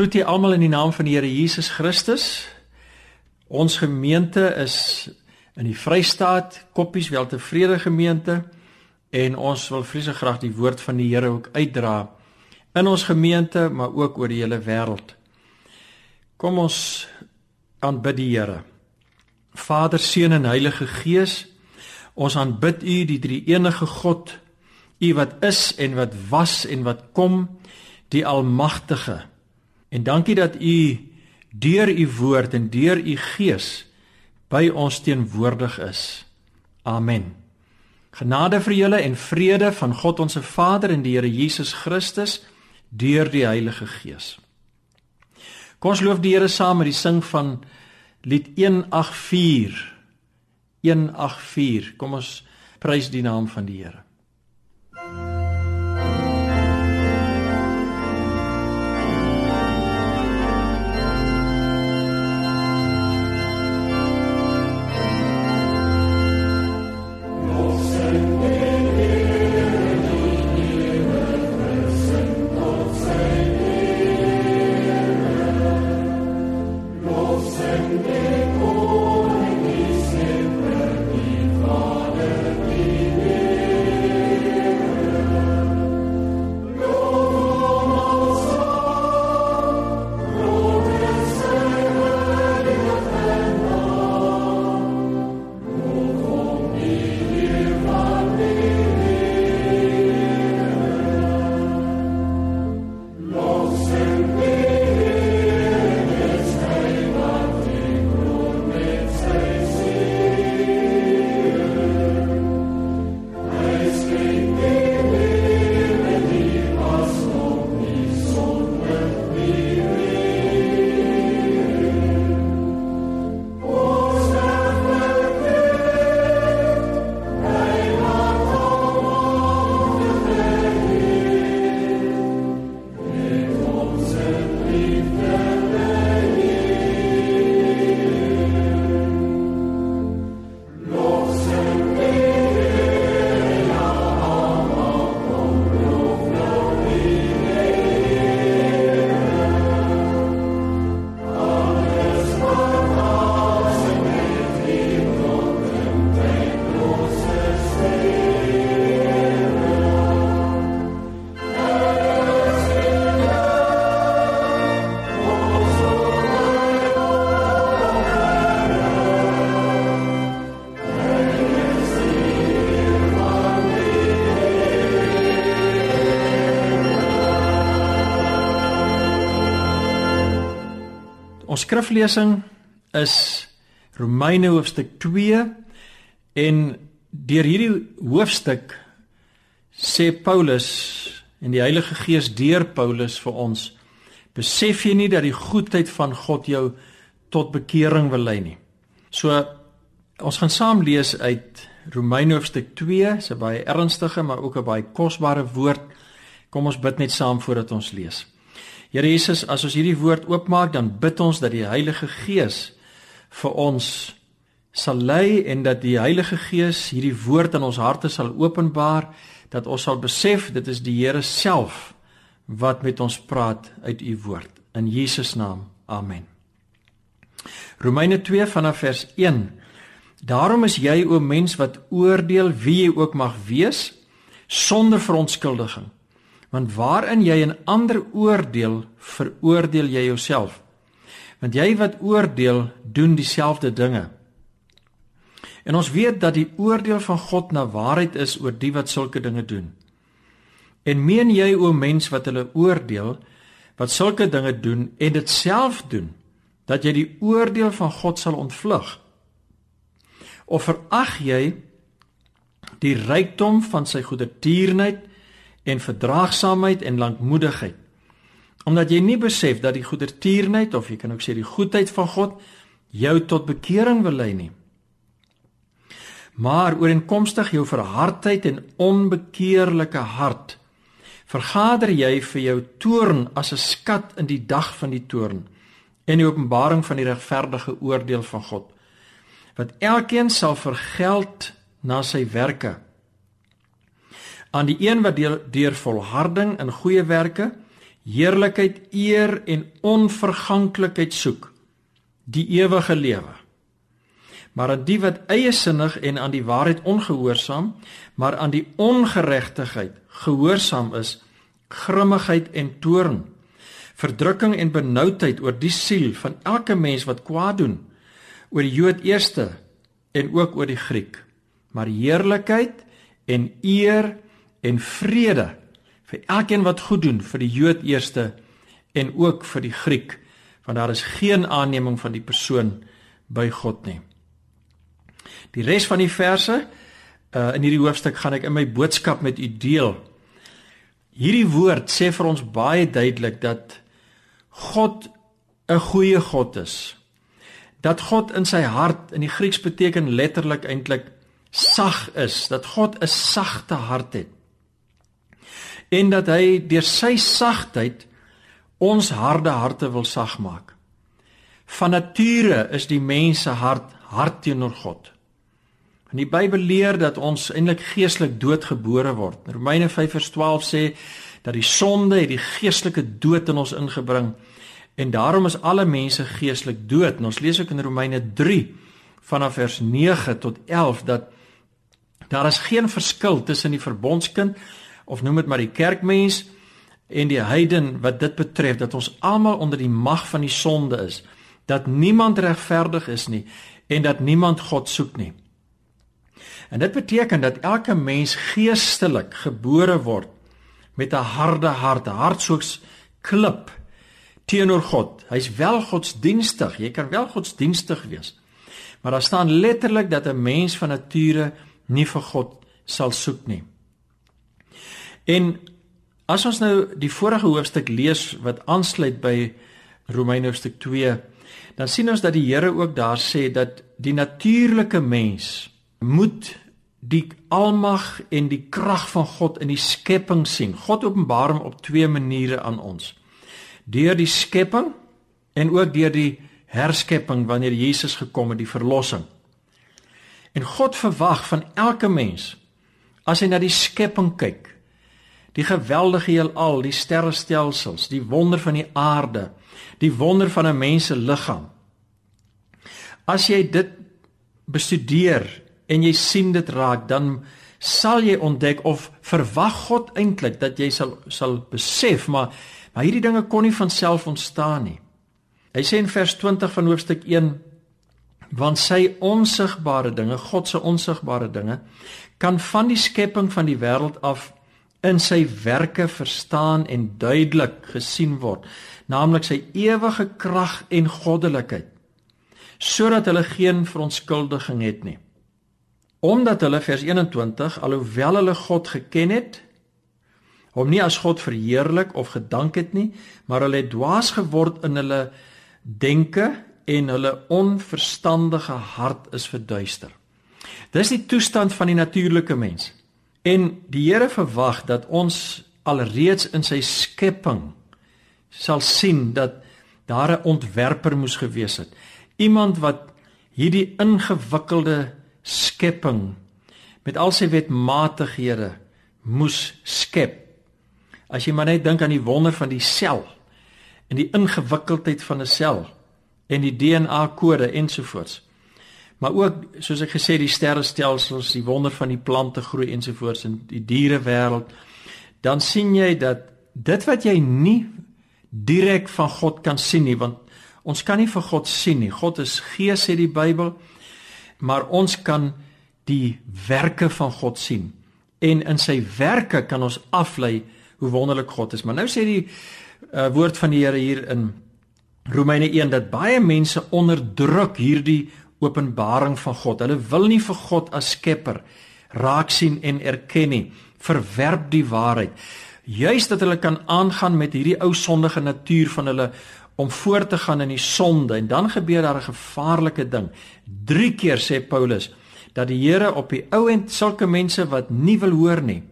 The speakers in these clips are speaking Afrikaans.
Groet julle almal in die naam van die Here Jesus Christus. Ons gemeente is in die Vrystaat, Koppies Weltevrede gemeente en ons wil vreeslik graag die woord van die Here ook uitdra in ons gemeente, maar ook oor die hele wêreld. Kom ons aanbid die Here. Vader, Seun en Heilige Gees, ons aanbid U, die drie-enige God, U wat is en wat was en wat kom, die Almagtige. En dankie dat u deur u woord en deur u gees by ons teenwoordig is. Amen. Genade vir julle en vrede van God ons se Vader en die Here Jesus Christus deur die Heilige Gees. Kom ons loof die Here saam met die sing van lied 184. 184. Kom ons prys die naam van die Here. Ons skriflesing is Romeine hoofstuk 2 en deur hierdie hoofstuk sê Paulus en die Heilige Gees deur Paulus vir ons besef jy nie dat die goedheid van God jou tot bekering wil lei nie. So ons gaan saam lees uit Romeine hoofstuk 2, 'n baie ernstige maar ook 'n baie kosbare woord. Kom ons bid net saam voordat ons lees. Here Jesus, as ons hierdie woord oopmaak, dan bid ons dat die Heilige Gees vir ons sal lei en dat die Heilige Gees hierdie woord in ons harte sal openbaar, dat ons sal besef dit is die Here self wat met ons praat uit u woord. In Jesus naam. Amen. Romeine 2 vanaf vers 1. Daarom is jy o mens wat oordeel wie jy ook mag wees sonder verontskuldiging want waarin jy 'n ander oordeel, veroordeel jy jouself. Want jy wat oordeel, doen dieselfde dinge. En ons weet dat die oordeel van God na waarheid is oor die wat sulke dinge doen. En meen jy o mens wat hulle oordeel, wat sulke dinge doen en dit self doen, dat jy die oordeel van God sal ontvlug? Of verag jy die rykdom van sy goedertierenheid en verdraagsaamheid en lankmoedigheid. Omdat jy nie besef dat die goedertierenheid of jy kan ook sê die goedheid van God jou tot bekering wil lei nie. Maar ooreenkomstig jou verhardheid en onbekeerlike hart vergader jy vir jou toorn as 'n skat in die dag van die toorn en die openbaring van die regverdige oordeel van God wat elkeen sal vergeld na sy werke aan die een wat deur, deur volharding in goeie werke heerlikheid, eer en onverganklikheid soek, die ewige lewe. Maar aan die wat eiesinnig en aan die waarheid ongehoorsaam, maar aan die ongeregtigheid gehoorsaam is, grimmigheid en toorn, verdrukking en benoudheid oor die siel van elke mens wat kwaad doen, oor die Jood eerste en ook oor die Griek. Maar heerlikheid en eer en vrede vir elkeen wat goed doen vir die Jood eerste en ook vir die Griek want daar is geen aanneming van die persoon by God nie. Die res van die verse uh, in hierdie hoofstuk gaan ek in my boodskap met u deel. Hierdie woord sê vir ons baie duidelik dat God 'n goeie God is. Dat God in sy hart in die Grieks beteken letterlik eintlik sag is, dat God 'n sagte hart het. En dat hy deur sy sagtheid ons harde harte wil sag maak. Van nature is die mens se hart hard teenoor God. En die Bybel leer dat ons eintlik geestelik doodgebore word. Romeine 5:12 sê dat die sonde het die geestelike dood in ons ingebring en daarom is alle mense geestelik dood. En ons lees ook in Romeine 3 vanaf vers 9 tot 11 dat daar is geen verskil tussen die verbondskind of noem dit maar die kerkmens en die heiden wat dit betref dat ons almal onder die mag van die sonde is dat niemand regverdig is nie en dat niemand God soek nie. En dit beteken dat elke mens geestelik gebore word met 'n harde hart, 'n hart soos klip teenoor God. Hy's wel godsdienstig. Jy kan wel godsdienstig wees. Maar daar staan letterlik dat 'n mens van nature nie vir God sal soek nie. En as ons nou die vorige hoofstuk lees wat aansluit by Romeine hoofstuk 2, dan sien ons dat die Here ook daar sê dat die natuurlike mens moet die almag en die krag van God in die skepping sien. God openbaar hom op twee maniere aan ons. Deur die skepping en ook deur die herskepping wanneer Jesus gekom het, die verlossing. En God verwag van elke mens as hy na die skepping kyk, die geweldige heelal, die sterrestelsels, die wonder van die aarde, die wonder van 'n mens se liggaam. As jy dit bestudeer en jy sien dit raak, dan sal jy ontdek of verwag God eintlik dat jy sal sal besef, maar maar hierdie dinge kon nie van self ontstaan nie. Hy sê in vers 20 van hoofstuk 1 want sy onsigbare dinge, God se onsigbare dinge, kan van die skepping van die wêreld af in sy werke verstaan en duidelik gesien word, naamlik sy ewige krag en goddelikheid, sodat hulle geen verontskuldiging het nie. Omdat hulle vers 21 alhoewel hulle God geken het hom nie as God verheerlik of gedank het nie maar hulle het dwaas geword in hulle denke en hulle onverstandige hart is verduister. Dis die toestand van die natuurlike mens en die Here verwag dat ons alreeds in sy skepping sal sien dat daar 'n ontwerper moes gewees het iemand wat hierdie ingewikkelde skepping met al sy wetmatighede moes skep. As jy maar net dink aan die wonder van die sel en die ingewikkeldheid van 'n sel en die DNA-kode ensovoorts. Maar ook soos ek gesê die sterrestelsels, die wonder van die plante groei ensovoorts en die dierewêreld, dan sien jy dat dit wat jy nie direk van God kan sien nie, want ons kan nie vir God sien nie. God is gees sê die Bybel maar ons kan die werke van God sien en in sy werke kan ons aflei hoe wonderlik God is. Maar nou sê die uh, woord van die Here hier in Romeine 1 dat baie mense onderdruk hierdie openbaring van God. Hulle wil nie vir God as skepper raak sien en erken nie. Verwerp die waarheid. Juist dat hulle kan aangaan met hierdie ou sondige natuur van hulle om voort te gaan in die sonde en dan gebeur daar 'n gevaarlike ding. 3 keer sê Paulus dat die Here op die ou end sulke mense wat nie wil hoor nie.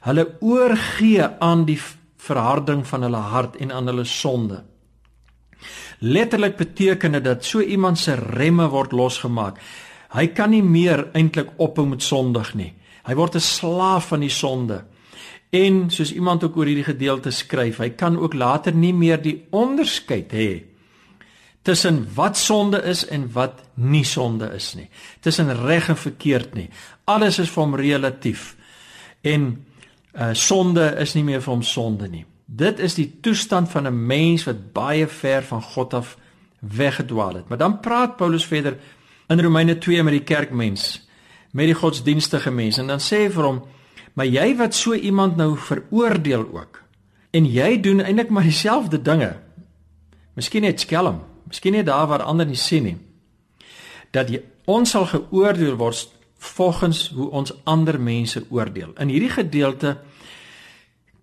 Hulle oorgee aan die verharding van hulle hart en aan hulle sonde. Letterlik beteken dit dat so iemand se remme word losgemaak. Hy kan nie meer eintlik ophou met sondig nie. Hy word 'n slaaf van die sonde. En soos iemand ook oor hierdie gedeelte skryf, hy kan ook later nie meer die onderskeid hê tussen wat sonde is en wat nie sonde is nie. Tussen reg en verkeerd nie. Alles is vir hom relatief. En uh sonde is nie meer vir hom sonde nie. Dit is die toestand van 'n mens wat baie ver van God af weggedwaal het. Maar dan praat Paulus verder in Romeine 2 met die kerkmens, met die godsdienstige mense en dan sê hy vir hom: "Maar jy wat so iemand nou veroordeel ook en jy doen eintlik maar dieselfde dinge. Miskien net skelm, miskien net daar waar ander nie sien nie. Dat jy ons sal geoordeel word volgens hoe ons ander mense oordeel. In hierdie gedeelte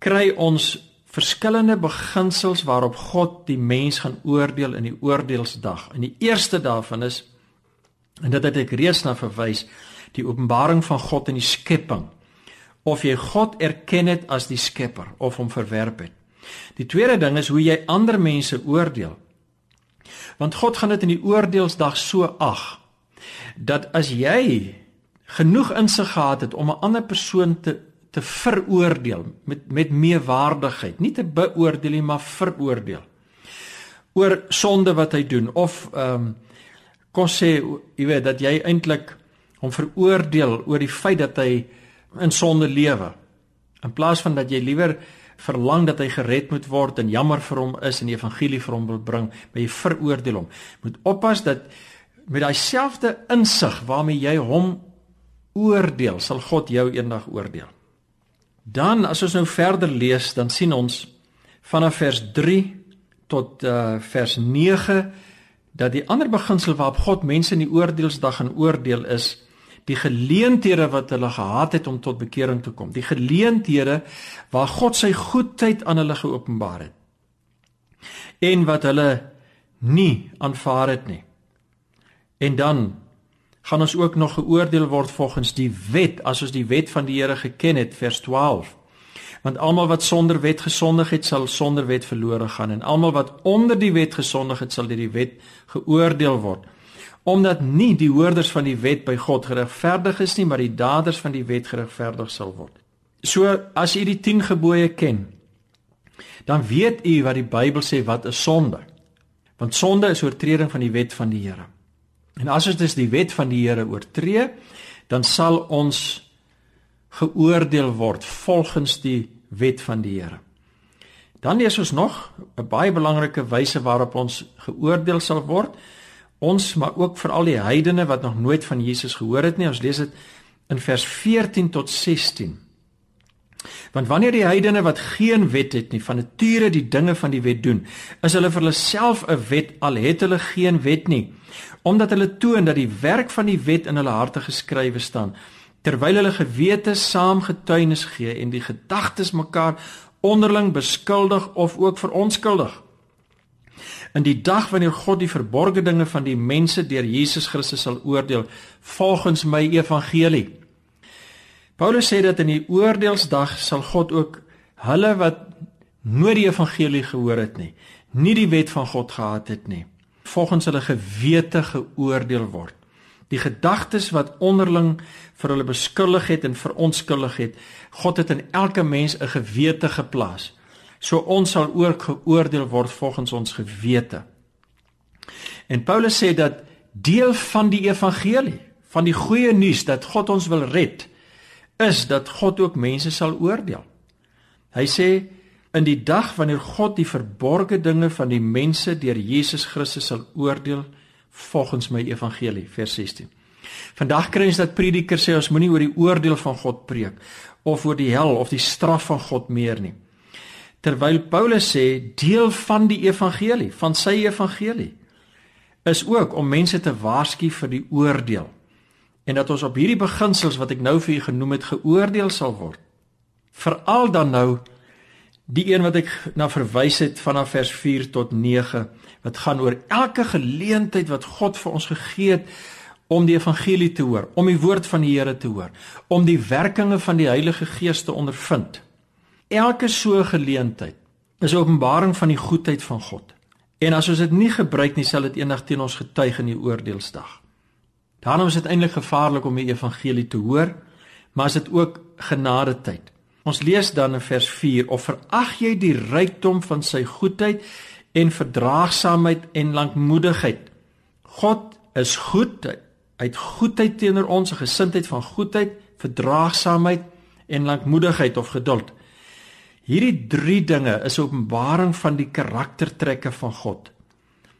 kry ons verskillende beginsels waarop God die mens gaan oordeel in die oordeelsdag. En die eerste daarvan is en dit het ek reeds na verwys, die openbaring van God in die skepping. Of jy God erken het as die skepper of hom verwerp het. Die tweede ding is hoe jy ander mense oordeel. Want God gaan dit in die oordeelsdag so ag dat as jy genoeg insig gehad het om 'n ander persoon te te veroordeel met met meewaardigheid, nie te beoordeel nie, maar veroordeel oor sonde wat hy doen of ehm um, kon sê jy weet dat jy eintlik hom veroordeel oor die feit dat hy in sonde lewe in plaas van dat jy liewer verlang dat hy gered moet word en jammer vir hom is en die evangelie vir hom wil bring, maar jy veroordeel hom. Moet oppas dat met daai selfde insig waarmee jy hom oordeel, sal God jou eendag oordeel. Dan as ons nou verder lees, dan sien ons vanaf vers 3 tot uh vers 9 dat die ander beginsel waarop God mense in die oordeelsdag gaan oordeel is die geleenthede wat hulle gehad het om tot bekering te kom. Die geleenthede waar God sy goedheid aan hulle geopenbaar het. En wat hulle nie aanvaar het nie. En dan gaan ons ook nog geoordeel word volgens die wet as ons die wet van die Here geken het vers 12 want almal wat sonder wet gesondig het sal sonder wet verlore gaan. En almal wat onder die wet gesondig het sal deur die wet geoordeel word. Omdat nie die hoorders van die wet by God geregverdig is nie maar die daders van die wet geregverdig sal word. So as u die 10 gebooie ken dan weet u wat die Bybel sê wat 'n sonde. Want sonde is oortreding van die wet van die Here En as ons dus die wet van die Here oortree, dan sal ons geoordeel word volgens die wet van die Here. Dan lees ons nog 'n baie belangrike wyse waarop ons geoordeel sal word. Ons maar ook vir al die heidene wat nog nooit van Jesus gehoor het nie. Ons lees dit in vers 14 tot 16. Want wanneer die heidene wat geen wet het nie van nature die dinge van die wet doen, is hulle vir hulle self 'n wet al het hulle geen wet nie omdat hulle toon dat die werk van die wet in hulle harte geskrywe staan terwyl hulle gewete saam getuienis gee en die gedagtes mekaar onderling beskuldig of ook veronskuldig in die dag wanneer God die verborgde dinge van die mense deur Jesus Christus sal oordeel volgens my evangelie. Paulus sê dat in die oordeelsdag sal God ook hulle wat nooit die evangelie gehoor het nie nie die wet van God gehad het nie volgens hulle gewete geoordeel word. Die gedagtes wat onderling vir hulle beskuldig het en veronskuldig het, God het in elke mens 'n gewete geplaas. So ons sal ook geoordeel word volgens ons gewete. En Paulus sê dat deel van die evangelie, van die goeie nuus dat God ons wil red, is dat God ook mense sal oordeel. Hy sê in die dag wanneer God die verborgde dinge van die mense deur Jesus Christus sal oordeel volgens my evangelie vers 16. Vandag kry ons dat predikers sê ons moenie oor die oordeel van God preek of oor die hel of die straf van God meer nie. Terwyl Paulus sê deel van die evangelie, van sy evangelie is ook om mense te waarsku vir die oordeel en dat ons op hierdie beginsels wat ek nou vir u genoem het geoordeel sal word. Veral dan nou Die een wat ek na verwys het vanaf vers 4 tot 9 wat gaan oor elke geleentheid wat God vir ons gegee het om die evangelie te hoor, om die woord van die Here te hoor, om die werkinge van die Heilige Gees te ondervind. Elke so geleentheid is 'n openbaring van die goedheid van God. En as ons dit nie gebruik nie, sal dit eendag teen ons getuig in die oordeelsdag. Daarom is dit eintlik gevaarlik om die evangelie te hoor, maar is dit ook genade tyd. Ons lees dan in vers 4: "Of verag jy die rykdom van sy goedheid en verdraagsaamheid en lankmoedigheid? God is goed. Hy het goedheid teenoor ons, 'n gesindheid van goedheid, verdraagsaamheid en lankmoedigheid of geduld." Hierdie 3 dinge is 'n openbaring van die karaktertrekke van God.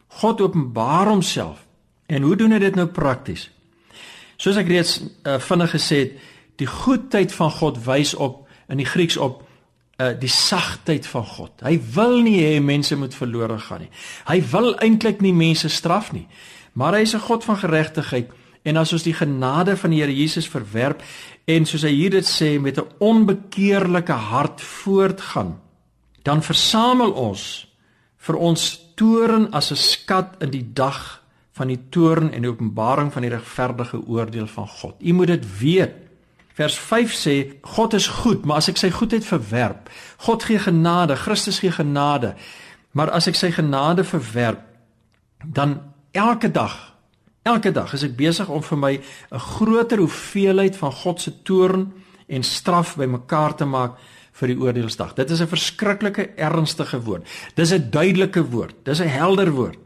God openbaar homself. En hoe doen hy dit nou prakties? Soos ek reeds uh, vinnig gesê het, die goedheid van God wys op in die Grieks op uh, die sagtheid van God. Hy wil nie hê mense moet verlore gaan nie. Hy wil eintlik nie mense straf nie. Maar hy is 'n God van geregtigheid en as ons die genade van die Here Jesus verwerp en soos hy hier dit sê met 'n onbekeerlike hart voortgaan, dan versamel ons vir ons toorn as 'n skat in die dag van die toorn en die openbaring van die regverdige oordeel van God. U moet dit weet. Vers 5 sê God is goed, maar as ek sy goedheid verwerp, God gee genade, Christus gee genade. Maar as ek sy genade verwerp, dan elke dag, elke dag is ek besig om vir my 'n groter hoeveelheid van God se toorn en straf bymekaar te maak vir die oordeelsdag. Dit is 'n verskriklike ernstige woord. Dis 'n duidelike woord. Dis 'n helder woord.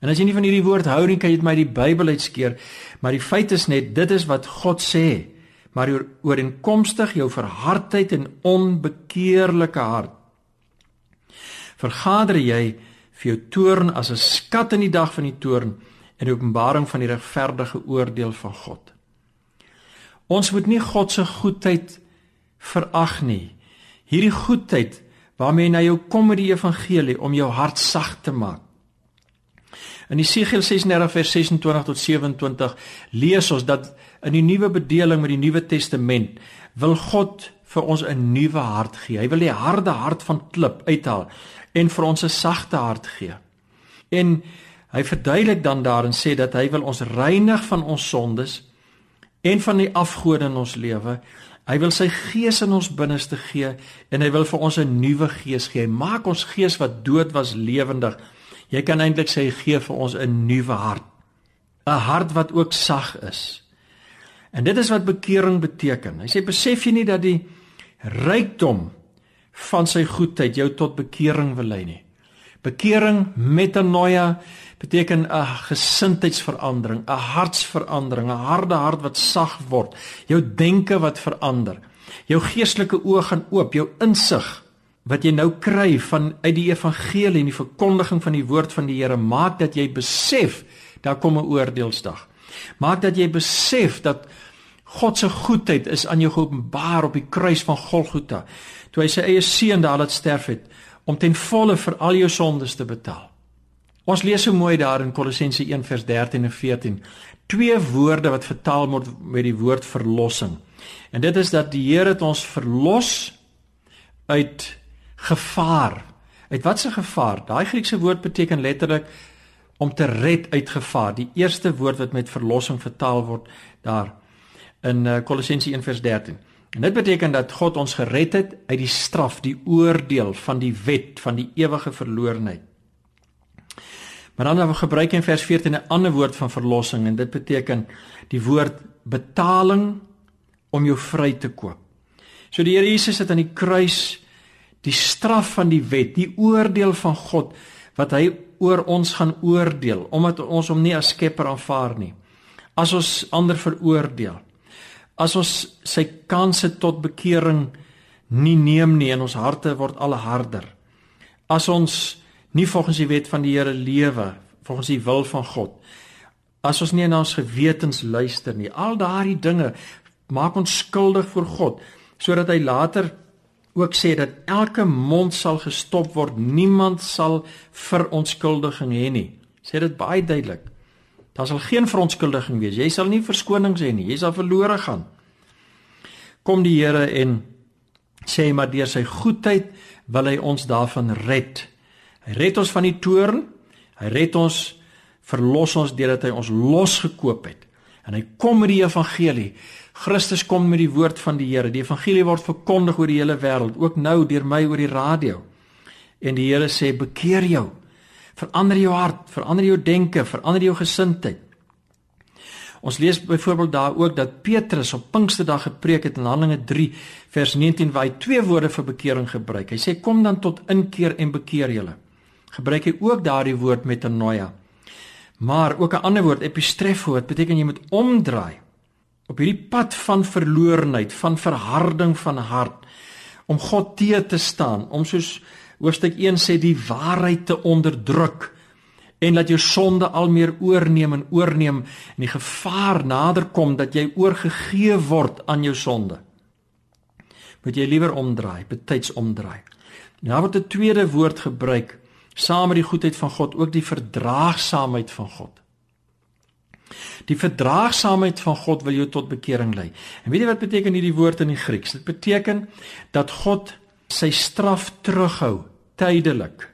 En as jy nie van hierdie woord hou nie, kan jy dit my die Bybel uitskeer, maar die feit is net dit is wat God sê maar ooreenkomstig jou verhardheid en onbekeerlike hart. Vergader jy vir jou toorn as 'n skat in die dag van die toorn en die openbaring van die regverdige oordeel van God. Ons moet nie God se goedheid verag nie. Hierdie goedheid waarmee hy jou kom met die evangelie om jou hart sag te maak. In Jesegiel 36 vers 26 tot 27 lees ons dat in die nuwe bedeling met die Nuwe Testament wil God vir ons 'n nuwe hart gee. Hy wil die harde hart van klip uithaal en vir ons 'n sagte hart gee. En hy verduidelik dan daarin sê dat hy wil ons reinig van ons sondes en van die afgode in ons lewe. Hy wil sy gees in ons binneste gee en hy wil vir ons 'n nuwe gees gee. Hy maak ons gees wat dood was lewendig. Jy kan eintlik sê hy gee vir ons 'n nuwe hart. 'n Hart wat ook sag is. En dit is wat bekering beteken. Hy sê besef jy nie dat die rykdom van sy goedheid jou tot bekering wil lei nie. Bekering metanoia beteken 'n gesindheidsverandering, 'n hartsverandering, 'n harde hart wat sag word, jou denke wat verander. Jou geestelike oë gaan oop, jou insig wat jy nou kry van uit die evangelie en die verkondiging van die woord van die Here maak dat jy besef daar kom 'n oordeelsdag. Maak dat jy besef dat God se goedheid is aan jou geopenbaar op die kruis van Golgotha toe hy sy eie seun daar laat sterf het om ten volle vir al jou sondes te betaal. Ons lees so mooi daar in Kolossense 1 vers 13 en 14 twee woorde wat vertaal word met die woord verlossing. En dit is dat die Here het ons verlos uit gevaar. Uit watse gevaar? Daai Griekse woord beteken letterlik om te red uit gevaar. Die eerste woord wat met verlossing vertaal word daar in uh, Kolossense 1:13. En dit beteken dat God ons gered het uit die straf, die oordeel van die wet van die ewige verlorenheid. Maar dan gebruik hy in vers 14 'n ander woord van verlossing en dit beteken die woord betaling om jou vry te koop. So die Here Jesus het aan die kruis die straf van die wet, die oordeel van God wat hy oor ons gaan oordeel omdat ons hom nie as skepper aanvaar nie. As ons ander veroordeel. As ons sy kanse tot bekering nie neem nie en ons harte word al harder. As ons nie volgens die wet van die Here lewe, volgens die wil van God. As ons nie na ons gewetens luister nie. Al daardie dinge maak ons skuldig voor God sodat hy later ook sê dat elke mond sal gestop word, niemand sal verontskuldiging hê nie. Sê dit baie duidelik. Daar sal geen verontskuldiging wees. Jy sal nie verskonings hê nie. Jy sal verlore gaan. Kom die Here en sê maar deur sy goedheid wil hy ons daarvan red. Hy red ons van die toorn. Hy red ons verlos ons deurdat hy ons losgekoop het. En hy kom met die evangelie Christus kom met die woord van die Here. Die evangelie word verkondig oor die hele wêreld, ook nou deur my oor die radio. En die Here sê bekeer jou. Verander jou hart, verander jou denke, verander jou gesindheid. Ons lees byvoorbeeld daar ook dat Petrus op Pinksterdag gepreek het in Handelinge 3 vers 19 waar hy twee woorde vir bekering gebruik. Hy sê kom dan tot inkeer en bekeer julle. Gebruik hy ook daardie woord metanoia. Maar ook 'n ander woord epistrefo wat beteken jy moet omdraai op hierdie pad van verlorenheid, van verharding van hart om God teë te staan, om soos hoofstuk 1 sê die waarheid te onderdruk en laat jou sonde al meer oorneem en oorneem en die gevaar nader kom dat jy oorgegee word aan jou sonde. Moet jy liewer omdraai, betyds omdraai. Nou word 'n tweede woord gebruik saam met die goedheid van God, ook die verdraagsaamheid van God. Die verdraagsaamheid van God wil jou tot bekering lei. En weet jy wat beteken hierdie woord in die Grieks? Dit beteken dat God sy straf terughou tydelik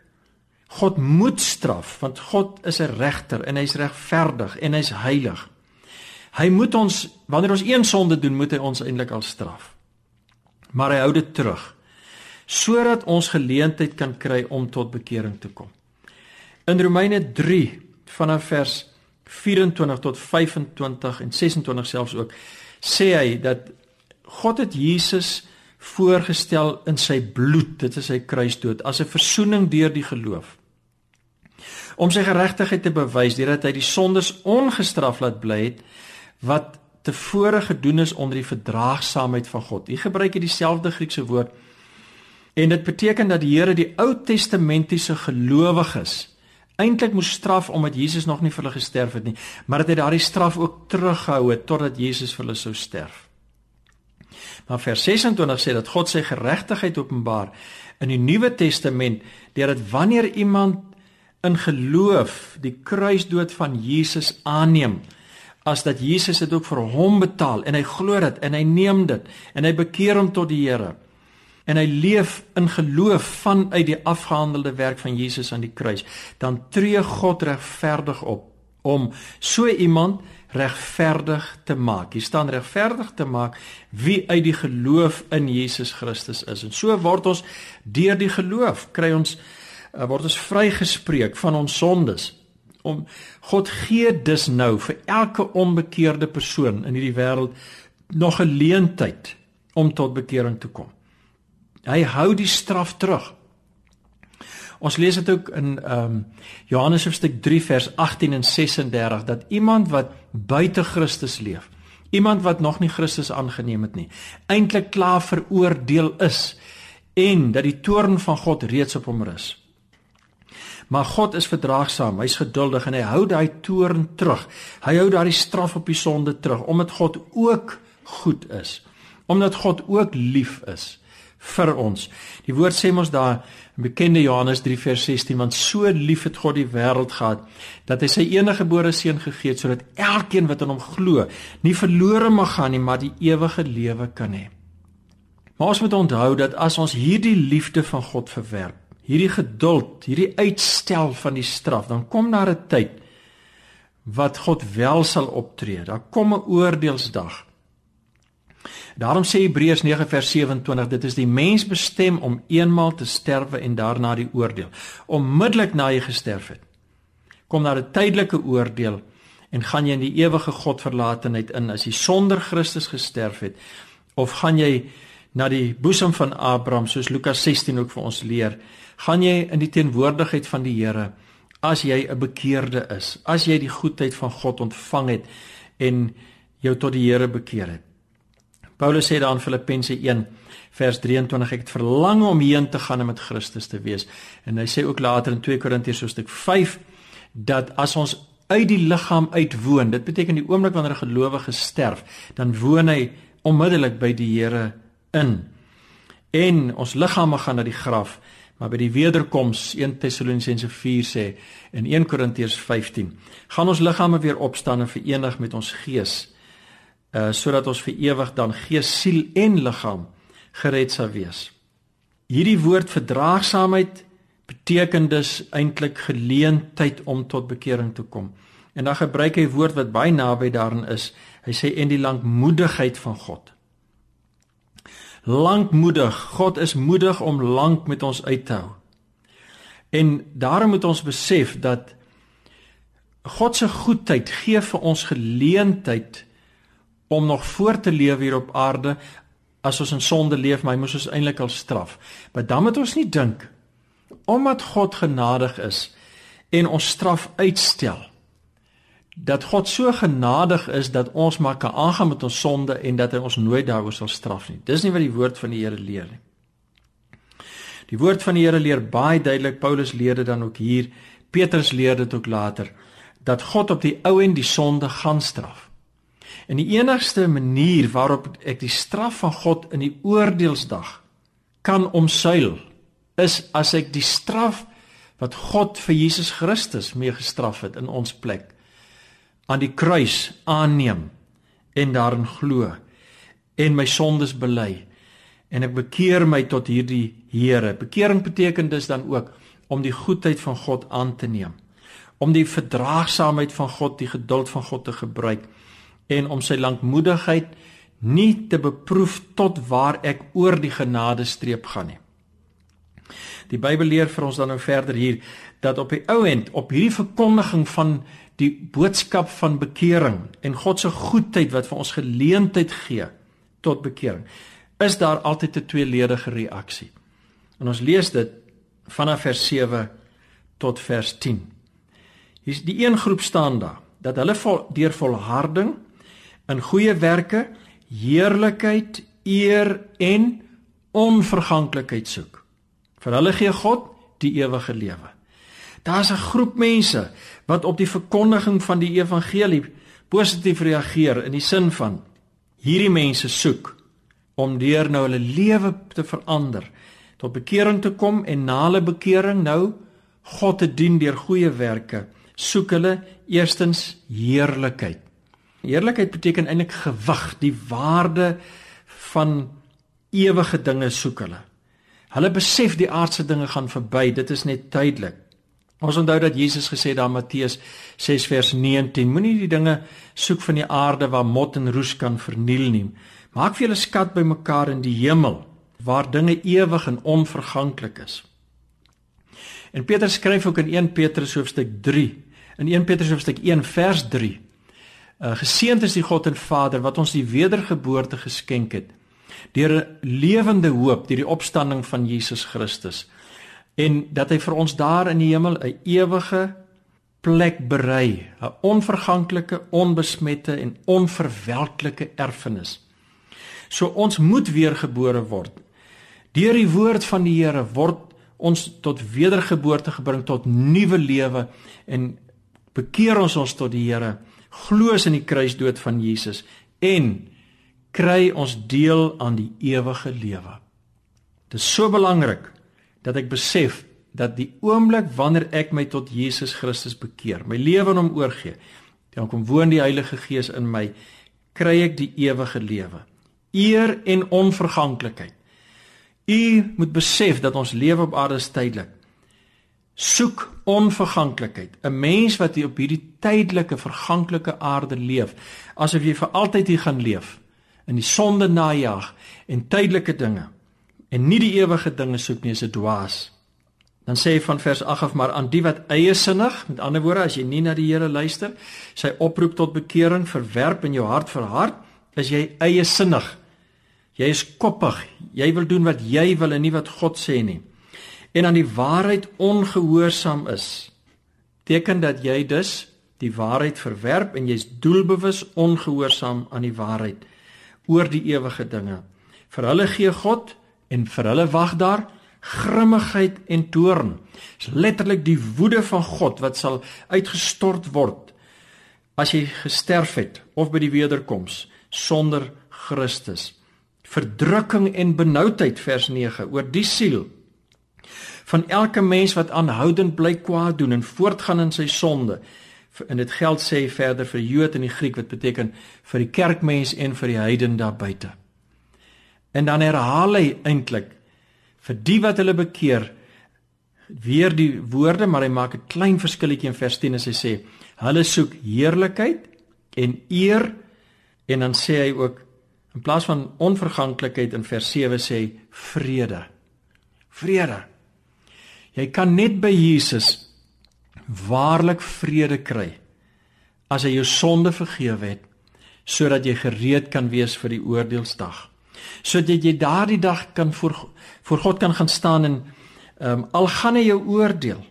God moet straf want God is 'n regter en hy's regverdig en hy's heilig. Hy moet ons wanneer ons een sonde doen, moet hy ons eintlik al straf. Maar hy hou dit terug sodat ons geleentheid kan kry om tot bekering te kom. In Romeine 3 vanaf vers 24 tot 25 en 26 selfs ook sê hy dat God het Jesus voorgestel in sy bloed, dit is sy kruisdood as 'n verzoening deur die geloof om sy geregtigheid te bewys deurdat hy die sondes ongestraf laat bly het wat tevore gedoen is onder die verdraagsaamheid van God. Hier gebruik hy dieselfde Griekse woord en dit beteken dat die Here die Ou Testamentiese gelowiges eintlik moes straf omdat Jesus nog nie vir hulle gesterf het nie, maar dat hy daardie straf ook teruggehou het totdat Jesus vir hulle sou sterf. Maar vers 26 sê dat God sy geregtigheid openbaar in die Nuwe Testament deurdat wanneer iemand in geloof die kruisdood van Jesus aanneem as dat Jesus dit ook vir hom betaal en hy glo dit en hy neem dit en hy bekeer hom tot die Here en hy leef in geloof vanuit die afgehandelde werk van Jesus aan die kruis dan tree God regverdig op om so iemand regverdig te maak. Hier staan regverdig te maak wie uit die geloof in Jesus Christus is. En so word ons deur die geloof kry ons uh, word ons vrygespreek van ons sondes. Om God gee dus nou vir elke onbekeerde persoon in hierdie wêreld nog 'n geleentheid om tot bekering te kom. Hy hou die straf terug. Ons lees dit ook in ehm um, Johannes hoofstuk 3 vers 18 en 36 dat iemand wat buite Christus leef, iemand wat nog nie Christus aangeneem het nie, eintlik klaar veroordeel is en dat die toorn van God reeds op hom rus. Maar God is verdraagsaam, hy's geduldig en hy hou daai toorn terug. Hy hou daai straf op die sonde terug omdat God ook goed is. Omdat God ook lief is vir ons. Die woord sê ons daar bekende Johannes 3 vers 16 want so lief het God die wêreld gehad dat hy sy enige gebore seun gegee het sodat elkeen wat in hom glo nie verlore mag gaan nie maar die ewige lewe kan hê. Maar ons moet onthou dat as ons hierdie liefde van God verwerp hierdie geduld, hierdie uitstel van die straf, dan kom daar 'n tyd wat God wel sal optree. Daar kom 'n oordeelsdag. Daarom sê Hebreërs 9 vers 27, dit is die mens bestem om eenmaal te sterwe en daarna die oordeel. Onmiddellik na jy gesterf het, kom daar 'n tydelike oordeel en gaan jy in die ewige Godverlatenheid in as jy sonder Christus gesterf het of gaan jy na die boesem van Abraham soos Lukas 16 ook vir ons leer gaan jy in die teenwoordigheid van die Here as jy 'n bekeerde is, as jy die goedheid van God ontvang het en jou tot die Here bekeer het. Paulus sê daar in Filippense 1 vers 23 ek het verlang om heen te gaan en met Christus te wees. En hy sê ook later in 2 Korintiërs hoofstuk 5 dat as ons uit die liggaam uitwoon, dit beteken die oomblik wanneer 'n gelowige sterf, dan woon hy onmiddellik by die Here in. En ons liggame gaan na die graf Maar by die wederkoms 1 Tessalonisense 4 sê in 1 Korintiërs 15 gaan ons liggame weer opstaan en verenig met ons gees uh sodat ons vir ewig dan gees, siel en liggaam gered sal wees. Hierdie woord verdraagsaamheid beteken dus eintlik geleentheid om tot bekering te kom. En dan gebruik hy 'n woord wat baie naby daarin is. Hy sê en die lankmoedigheid van God lankmoedig. God is moedig om lank met ons uit te hou. En daarom moet ons besef dat God se goedheid gee vir ons geleentheid om nog voort te leef hier op aarde as ons in sonde leef, maar hy moes ons eintlik al straf. Maar dan moet ons nie dink omdat God genadig is en ons straf uitstel dat God so genadig is dat ons maar kan aangaan met ons sonde en dat hy ons nooit daaroor sal straf nie. Dis nie wat die woord van die Here leer nie. Die woord van die Here leer baie duidelik, Paulus leer dit dan ook hier, Petrus leer dit ook later, dat God op die ou en die sonde gaan straf. En die enigste manier waarop ek die straf van God in die oordeelsdag kan omsuil, is as ek die straf wat God vir Jesus Christus mee gestraf het in ons plek aan die kruis aanneem en daarin glo en my sondes bely en ek bekeer my tot hierdie Here. Bekering beteken dus dan ook om die goedheid van God aan te neem, om die verdraagsaamheid van God, die geduld van God te gebruik en om sy lankmoedigheid nie te beproef tot waar ek oor die genade streep gaan nie. Die Bybel leer vir ons dan nou verder hier dat op die ou end op hierdie verkondiging van die boodskap van bekering en God se goedheid wat vir ons geleentheid gee tot bekering, is daar altyd 'n tweeledige reaksie. En ons lees dit vanaf vers 7 tot vers 10. Hier's die een groep staan daar dat hulle vol, deur volharding in goeie werke heerlikheid, eer en onverganklikheid soek. Vir hulle gee God die ewige lewe. Daar's 'n groep mense wat op die verkondiging van die evangelie positief reageer in die sin van hierdie mense soek om deur nou hulle lewe te verander, tot bekering te kom en na hulle bekering nou God te dien deur goeie werke, soek hulle eerstens heerlikheid. Heerlikheid beteken eintlik gewig, die waarde van ewige dinge soek hulle. Hulle besef die aardse dinge gaan verby, dit is net tydelik. Ons onthou dat Jesus gesê het daar Matteus 6 vers 19: Moenie die dinge soek van die aarde waar mot en roes kan verniel nie. Maak vir julle skat bymekaar in die hemel waar dinge ewig en onverganklik is. En Petrus skryf ook in 1 Petrus hoofstuk 3, in 1 Petrus hoofstuk 1 vers 3: uh, Geseënd is die God en Vader wat ons die wedergeboorte geskenk het deur 'n lewende hoop, deur die opstanding van Jesus Christus en dat hy vir ons daar in die hemel 'n ewige plek berei, 'n onverganklike, onbesmette en onverwelklike erfenis. So ons moet weergebore word. Deur die woord van die Here word ons tot wedergeboorte gebring tot nuwe lewe en bekeer ons ons tot die Here, glo in die kruisdood van Jesus en kry ons deel aan die ewige lewe. Dit is so belangrik dat ek besef dat die oomblik wanneer ek my tot Jesus Christus bekeer, my lewe aan hom oorgee, dan kom woon die Heilige Gees in my, kry ek die ewige lewe. Eer en onverganklikheid. U moet besef dat ons lewe op aarde is tydelik. Soek onverganklikheid. 'n Mens wat hier op hierdie tydelike, verganklike aarde leef, asof jy vir altyd hier gaan leef in die sonde najag en tydelike dinge en nie die ewige dinge soek nie, is 'n dwaas. Dan sê hy van vers 8 af maar aan die wat eie sinnig, met ander woorde as jy nie na die Here luister, sy oproep tot bekering verwerp in jou hart verhard, is jy eie sinnig. Jy is koppig, jy wil doen wat jy wil en nie wat God sê nie. En aan die waarheid ongehoorsaam is, teken dat jy dus die waarheid verwerp en jy's doelbewus ongehoorsaam aan die waarheid oor die ewige dinge. Vir hulle gee God en vir hulle wag daar grimmigheid en toorn. Dis letterlik die woede van God wat sal uitgestort word as jy gesterf het of by die wederkoms sonder Christus. Verdrukking en benoudheid vers 9 oor die siel van elke mens wat aanhoudend bly kwaad doen en voortgaan in sy sonde. En dit geld sê verder vir Jood en die Griek wat beteken vir die kerkmens en vir die heiden daar buite. En dan herhaal hy eintlik vir die wat hulle bekeer weer die woorde, maar hy maak 'n klein verskilletjie in vers 10 as hy sê hulle soek heerlikheid en eer en dan sê hy ook in plaas van onverganklikheid in vers 7 sê vrede. Vrede. Jy kan net by Jesus waarlik vrede kry as hy jou sonde vergewe het sodat jy gereed kan wees vir die oordeelsdag. Sodat jy daardie dag kan voor voor God kan gaan staan en ehm um, al gaan hy jou oordeel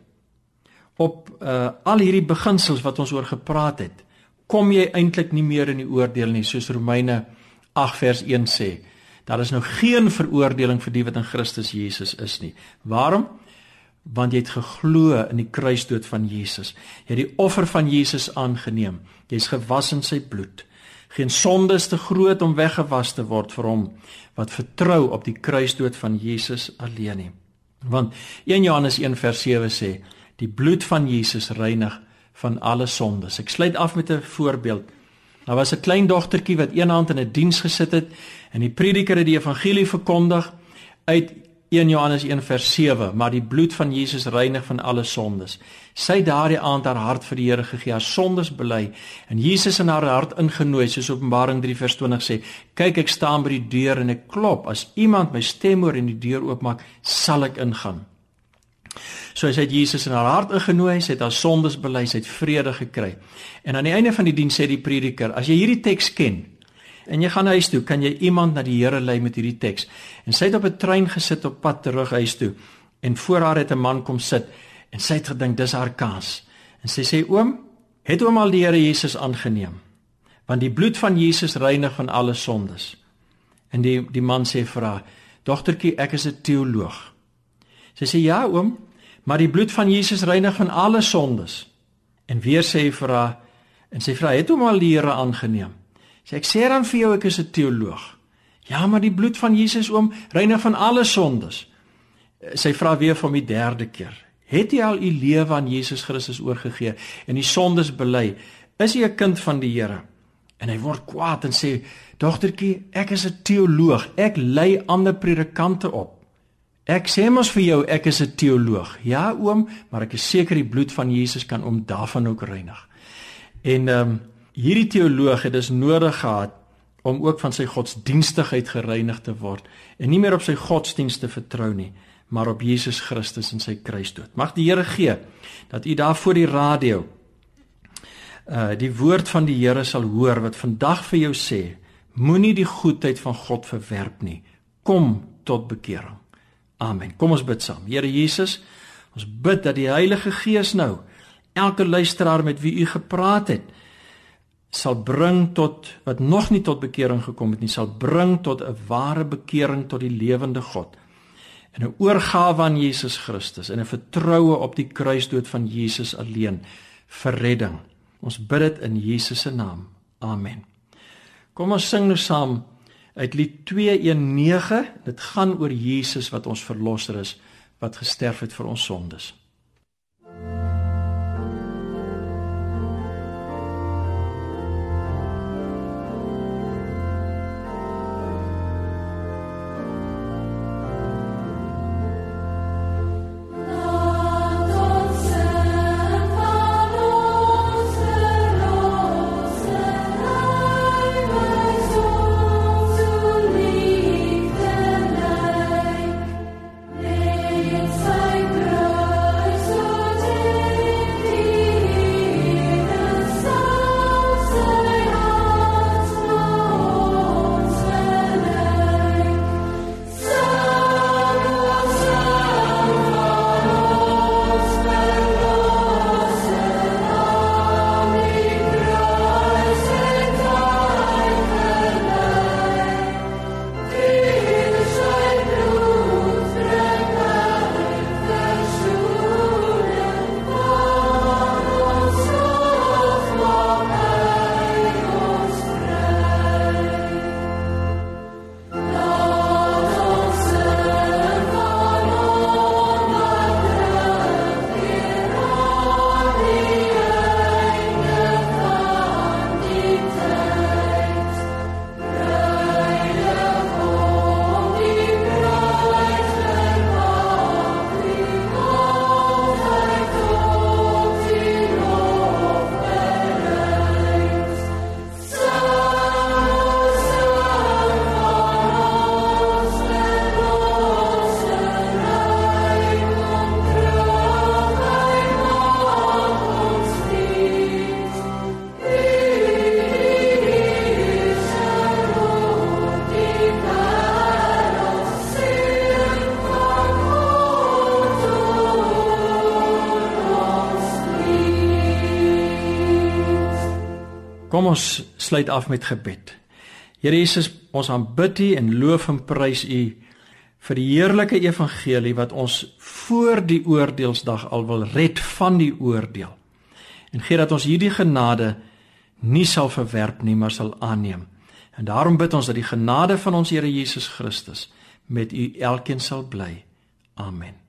op uh al hierdie beginsels wat ons oor gepraat het, kom jy eintlik nie meer in die oordeel nie soos Romeine 8 vers 1 sê. Daar is nou geen veroordeling vir die wat in Christus Jesus is nie. Waarom? Want jy het geglo in die kruisdood van Jesus. Jy het die offer van Jesus aangeneem. Jy's gewas in sy bloed. Geen sonde is te groot om weggewas te word vir hom wat vertrou op die kruisdood van Jesus alleen nie. Want 1 Johannes 1 vers 7 sê, die bloed van Jesus reinig van alle sondes. Ek sluit af met 'n voorbeeld. Daar was 'n klein dogtertjie wat eendag in 'n diens gesit het en die prediker het die evangelie verkondig uit 1 Johannes 1 vers 7, maar die bloed van Jesus reinig van alle sondes. Sy het daardie aand haar hart vir die Here gegee, haar sondes bely en Jesus in haar hart ingenooi, soos Openbaring 3 vers 20 sê: "Kyk, ek staan by die deur en ek klop. As iemand my stem hoor en die deur oopmaak, sal ek ingaan." So hy het Jesus in haar hart ingenooi, sy het haar sondes bely, sy het vrede gekry. En aan die einde van die diens sê die prediker, as jy hierdie teks ken en jy gaan huis toe, kan jy iemand na die Here lei met hierdie teks. En sy het op 'n trein gesit op pad terug huis toe en voor haar het 'n man kom sit en sy het gedink dis haar kans. En sy sê oom, het oom al die Here Jesus aangeneem? Want die bloed van Jesus reinig van alle sondes. En die die man sê vir haar, dogtertjie, ek is 'n teoloog. Sy sê ja oom, maar die bloed van Jesus reinig van alle sondes. En weer sê hy vir haar en sy vra het hom al die Here aangeneem. Sê ek sê dan vir jou ek is 'n teoloog. Ja, maar die bloed van Jesus oom reinig van alle sondes. Sy vra weer vir hom die derde keer. Het jy al u lewe aan Jesus Christus oorgegee en die sondes bely? Is jy 'n kind van die Here? En hy word kwaad en sê: "Dogtertjie, ek is 'n teoloog. Ek lei ander predikante op. Ek sê mos vir jou ek is 'n teoloog. Ja oom, maar ek is seker die bloed van Jesus kan om daarvan ook reinig. En ehm um, hierdie teoloog het dus nodig gehad om ook van sy godsdienstigheid gereinig te word en nie meer op sy godsdienste vertrou nie, maar op Jesus Christus en sy kruisdood. Mag die Here gee dat u daar voor die radio uh die woord van die Here sal hoor wat vandag vir jou sê, moenie die goedheid van God verwerp nie. Kom tot bekering. Amen. Kom ons bid saam. Here Jesus, ons bid dat die Heilige Gees nou elke luisteraar met wie u gepraat het sal bring tot wat nog nie tot bekering gekom het nie, sal bring tot 'n ware bekering tot die lewende God. En 'n oorgawe aan Jesus Christus en 'n vertroue op die kruisdood van Jesus alleen vir redding. Ons bid dit in Jesus se naam. Amen. Kom ons sing nou saam uit Lied 219 dit gaan oor Jesus wat ons verlosser is wat gesterf het vir ons sondes Kom ons sluit af met gebed. Here Jesus, ons aanbid U en loof en prys U vir die heerlike evangelie wat ons voor die oordeelsdag al wil red van die oordeel. En gee dat ons hierdie genade nie sal verwerp nie, maar sal aanneem. En daarom bid ons dat die genade van ons Here Jesus Christus met u elkeen sal bly. Amen.